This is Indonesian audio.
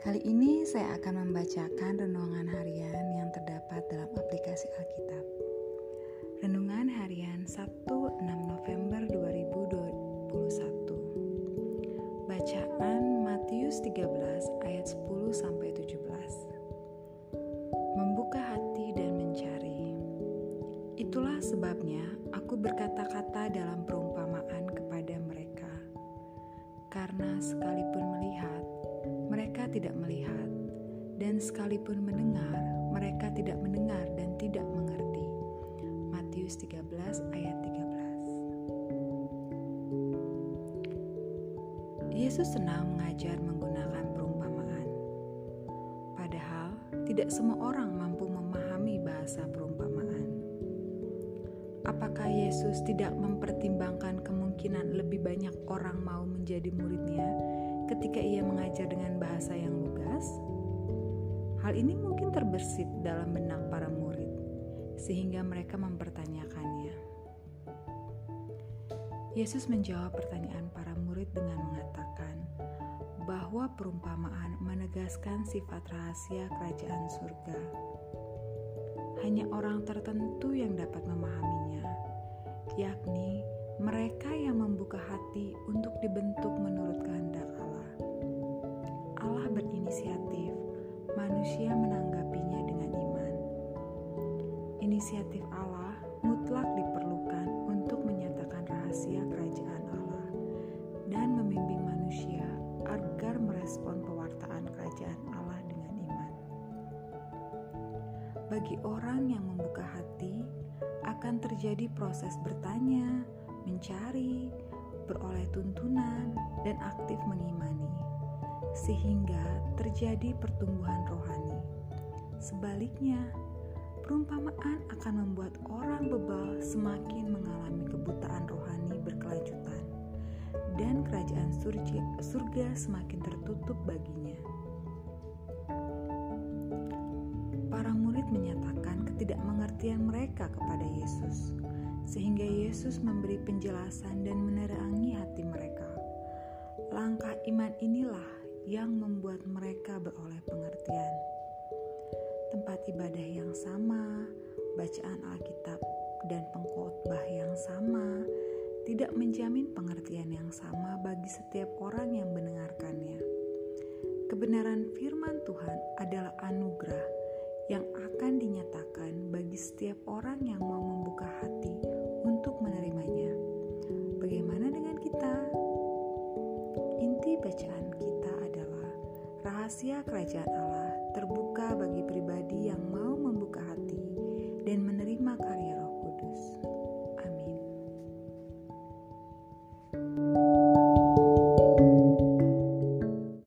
Kali ini saya akan membacakan renungan harian yang terdapat dalam aplikasi Alkitab. Renungan harian Sabtu 6 November 2021. Bacaan Matius 13 ayat 10 sampai 17. Membuka hati dan mencari. Itulah sebabnya aku berkata-kata dalam perumpamaan. Karena sekalipun melihat mereka tidak melihat, dan sekalipun mendengar, mereka tidak mendengar dan tidak mengerti. Matius 13 ayat 13. Yesus senang mengajar menggunakan perumpamaan. Padahal tidak semua orang mampu memahami bahasa perumpamaan. Apakah Yesus tidak mempertimbangkan kemungkinan lebih banyak orang mau menjadi muridnya ketika ia mengajar dengan bahasa yang lugas? Hal ini mungkin terbersit dalam benak para murid, sehingga mereka mempertanyakannya. Yesus menjawab pertanyaan para murid dengan mengatakan bahwa perumpamaan menegaskan sifat rahasia kerajaan surga. Hanya orang tertentu yang dapat memahaminya, yakni mereka yang membuka hati untuk dibentuk menurut kehendak berinisiatif, manusia menanggapinya dengan iman. Inisiatif Allah mutlak diperlukan untuk menyatakan rahasia kerajaan Allah dan membimbing manusia agar merespon pewartaan kerajaan Allah dengan iman. Bagi orang yang membuka hati, akan terjadi proses bertanya, mencari, beroleh tuntunan, dan aktif mengimani sehingga terjadi pertumbuhan rohani. Sebaliknya, perumpamaan akan membuat orang bebal semakin mengalami kebutaan rohani berkelanjutan, dan kerajaan surga, semakin tertutup baginya. Para murid menyatakan ketidakmengertian mereka kepada Yesus, sehingga Yesus memberi penjelasan dan menerangi hati mereka. Langkah iman inilah yang membuat mereka beroleh pengertian. Tempat ibadah yang sama, bacaan Alkitab, dan pengkhotbah yang sama tidak menjamin pengertian yang sama bagi setiap orang yang mendengarkannya. Kebenaran firman Tuhan adalah anugerah yang akan dinyatakan setiap orang yang mau membuka hati untuk menerimanya. Bagaimana dengan kita? Inti bacaan kita rahasia kerajaan Allah terbuka bagi